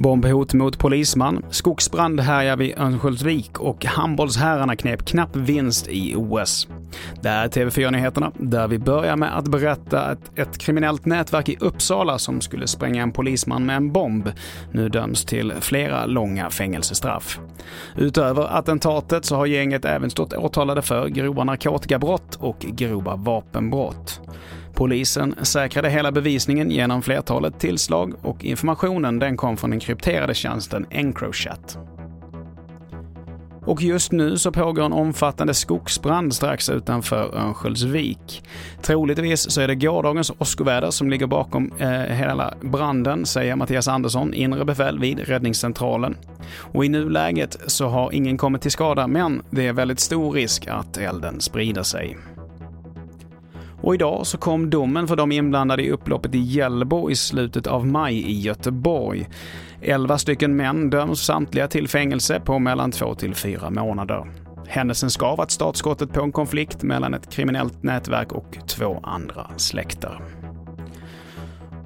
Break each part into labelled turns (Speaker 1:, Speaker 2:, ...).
Speaker 1: Bombhot mot polisman, skogsbrand härjar vid Örnsköldsvik och handbollsherrarna knep knapp vinst i OS. Det är TV4-nyheterna, där vi börjar med att berätta att ett kriminellt nätverk i Uppsala som skulle spränga en polisman med en bomb nu döms till flera långa fängelsestraff. Utöver attentatet så har gänget även stått åtalade för grova narkotikabrott och grova vapenbrott. Polisen säkrade hela bevisningen genom flertalet tillslag och informationen den kom från den krypterade tjänsten Encrochat. Och just nu så pågår en omfattande skogsbrand strax utanför Örnsköldsvik. Troligtvis så är det gårdagens åskoväder som ligger bakom eh, hela branden, säger Mattias Andersson, inre befäl vid räddningscentralen. Och i nuläget så har ingen kommit till skada, men det är väldigt stor risk att elden sprider sig. Och idag så kom domen för de inblandade i upploppet i Hjällbo i slutet av maj i Göteborg. Elva stycken män döms samtliga till fängelse på mellan två till fyra månader. Händelsen ska ha varit startskottet på en konflikt mellan ett kriminellt nätverk och två andra släkter.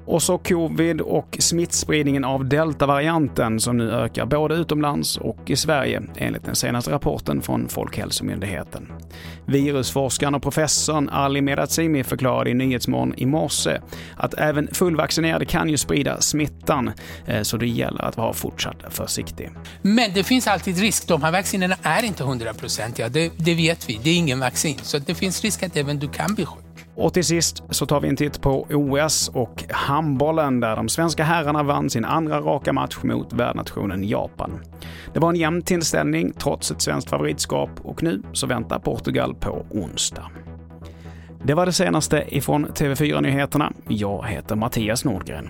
Speaker 1: Och så covid och smittspridningen av deltavarianten som nu ökar både utomlands och i Sverige enligt den senaste rapporten från Folkhälsomyndigheten. Virusforskaren och professorn Ali Medazimi förklarade i Nyhetsmorgon i morse att även fullvaccinerade kan ju sprida smittan, eh, så det gäller att vara fortsatt försiktig.
Speaker 2: Men det finns alltid risk. De här vaccinerna är inte hundraprocentiga, det, det vet vi. Det är ingen vaccin, så det finns risk att även du kan bli sjuk.
Speaker 1: Och till sist så tar vi en titt på OS och handbollen där de svenska herrarna vann sin andra raka match mot värdnationen Japan. Det var en jämn tillställning trots ett svenskt favoritskap och nu så väntar Portugal på onsdag. Det var det senaste ifrån TV4 Nyheterna. Jag heter Mattias Nordgren.